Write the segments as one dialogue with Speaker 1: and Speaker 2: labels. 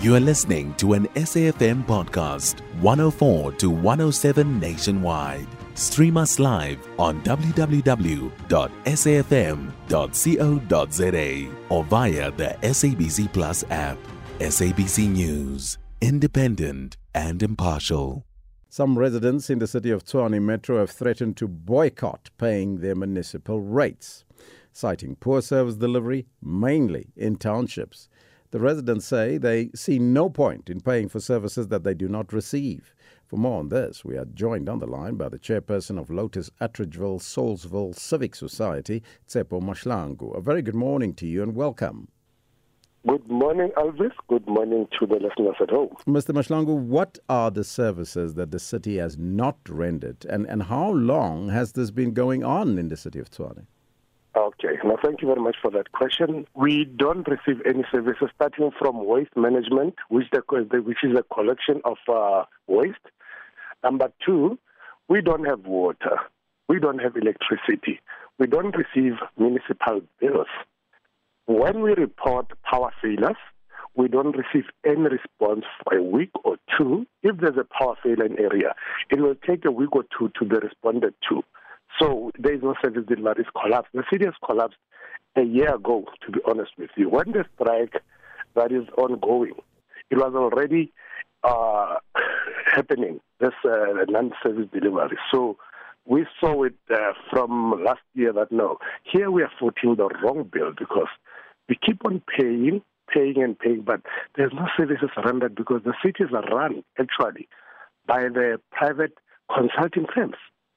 Speaker 1: You are listening to an SAFM podcast, 104 to 107 nationwide. Stream us live on www.safm.co.za or via the SABC Plus app. SABC News, independent and impartial.
Speaker 2: Some residents in the city of Tuani Metro have threatened to boycott paying their municipal rates, citing poor service delivery, mainly in townships. The residents say they see no point in paying for services that they do not receive. For more on this, we are joined on the line by the chairperson of Lotus Attridgeville Salisville Civic Society, Tsepo Mashlangu. A very good morning to you and welcome.
Speaker 3: Good morning, Alvis. Good morning to the listeners at home.
Speaker 2: Mr. Mashlangu, what are the services that the city has not rendered, and, and how long has this been going on in the city of Tswane?
Speaker 3: Okay. Now, thank you very much for that question. We don't receive any services starting from waste management, which, the, which is a collection of uh, waste. Number two, we don't have water. We don't have electricity. We don't receive municipal bills. When we report power failures, we don't receive any response for a week or two. If there's a power failure in an area, it will take a week or two to be responded to. So there is no service the Mari is collapsed. The city has collapsed a year ago, to be honest with you. When the strike that is ongoing, it was already uh, happening, this uh, non-service delivery. So we saw it uh, from last year that no, here we are footing the wrong bill because we keep on paying, paying and paying, but there's no services rendered because the cities are run actually by the private consulting firms.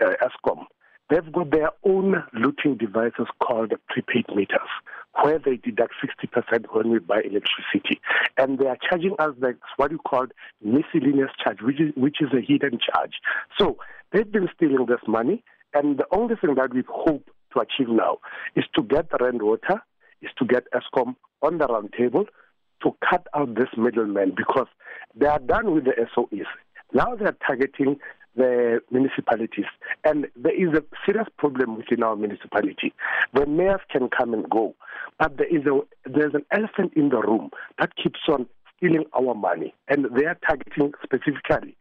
Speaker 3: ESCOM, they've got their own looting devices called prepaid meters. where they deduct 60% when we buy electricity. And they are charging us like what you call miscellaneous charge, which is, which is a hidden charge. So they've been stealing this money. And the only thing that we hope to achieve now is to get Rand Water, is to get ESCOM on the round table to cut out this middleman because they are done with the SOEs. Now they are targeting the municipalities. And there is a serious problem within our municipality. The mayors can come and go. But there is a there's an elephant in the room that keeps on stealing our money, and they are targeting specifically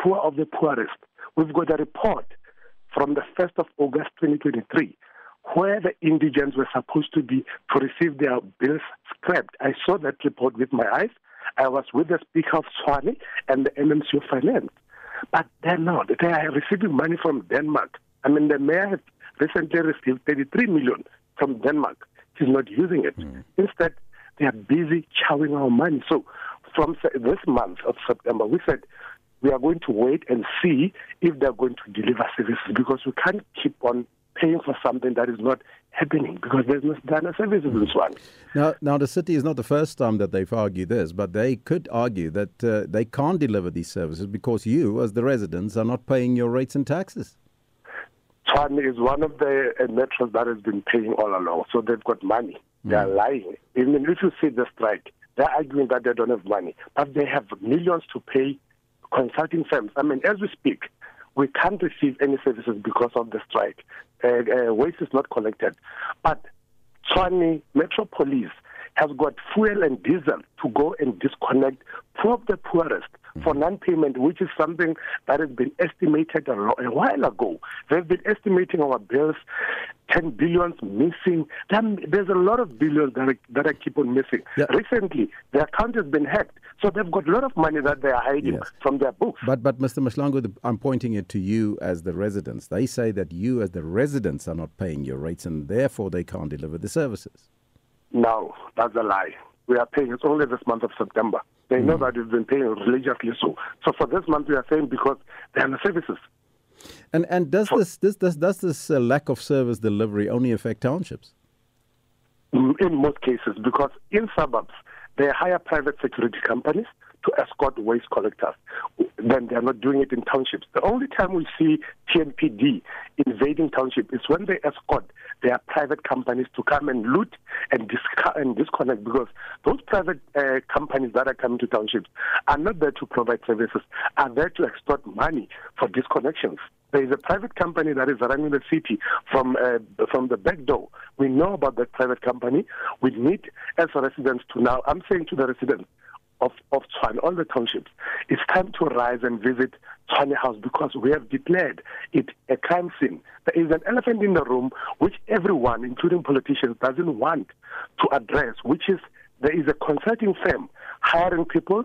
Speaker 3: poor of the poorest. We've got a report from the 1st of August 2023 where the indigents were supposed to be to receive their bills scrapped. I saw that report with my eyes. I was with the Speaker of Swahili and the MMC of Finance. But they're not. They are receiving money from Denmark. I mean, the mayor has recently received 33 million from Denmark. is not using it. Mm. Instead, they are busy chowing our money. So from this month of September, we said we are going to wait and see if they're going to deliver services because we can't keep on paying for something that is not happening because there's no standard services in mm. Swan.
Speaker 2: Now, now the city is not the first time that they've argued this, but they could argue that uh, they can't deliver these services because you, as the residents, are not paying your rates and taxes.
Speaker 3: Tshwane is one of the uh, metros that has been paying all along. So they've got money. Mm. They are hmm. lying. Even if you see the strike, they're arguing that they don't have money, but they have millions to pay consulting firms. I mean, as we speak, we can't receive any services because of the strike. Uh, uh, waste is not collected. But Tshwane Metro Police has got fuel and diesel to go and disconnect poor of the poorest Mm. for non-payment, which is something that has been estimated a, a while ago. They've been estimating our bills 10 billions missing. There's a lot of billions that are, that I keep on missing. Yeah. Recently, their account has been hacked, so they've got a lot of money that they are hiding yes. from their books.
Speaker 2: But but Mr. Mashlangu, I'm pointing it to you as the residents. They say that you as the residents are not paying your rates and therefore they can't deliver the services.
Speaker 3: No, that's a lie. We are paying. It's only this month of September. They know that we've been paying religiously so. So for this month, we are saying because they are the services.
Speaker 2: And and does for, this this does does this uh, lack of service delivery only affect townships?
Speaker 3: Mm, in most cases, because in suburbs there are higher private security companies. to escort waste collectors when they are not doing it in townships. The only time we see TNPD invading township is when they escort their private companies to come and loot and, disc- and disconnect because those private uh, companies that are coming to townships are not there to provide services, are there to extort money for disconnections. There is a private company that is running the city from uh, from the back door. We know about that private company. We need as residents to now. I'm saying to the residents, of, of Tshwane, all the townships, it's time to rise and visit Tshwane House because we have declared it a crime scene. There is an elephant in the room which everyone, including politicians, doesn't want to address, which is there is a consulting firm hiring people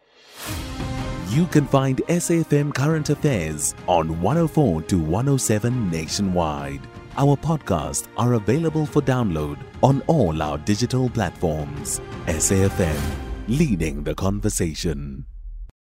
Speaker 1: You can find SAFM Current Affairs on 104 to 107 nationwide. Our podcasts are available for download on all our digital platforms. SAFM, leading the conversation.